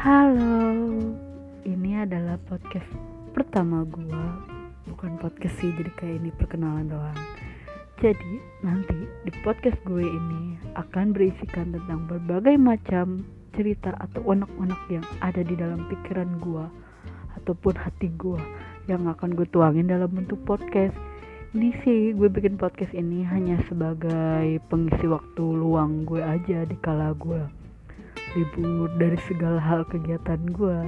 Halo, ini adalah podcast pertama gue Bukan podcast sih, jadi kayak ini perkenalan doang. Jadi nanti di podcast gue ini akan berisikan tentang berbagai macam cerita atau unek-unek yang ada di dalam pikiran gue Ataupun hati gue yang akan gue tuangin dalam bentuk podcast. Ini sih gue bikin podcast ini hanya sebagai pengisi waktu luang gue aja di kala gue libur dari segala hal kegiatan gue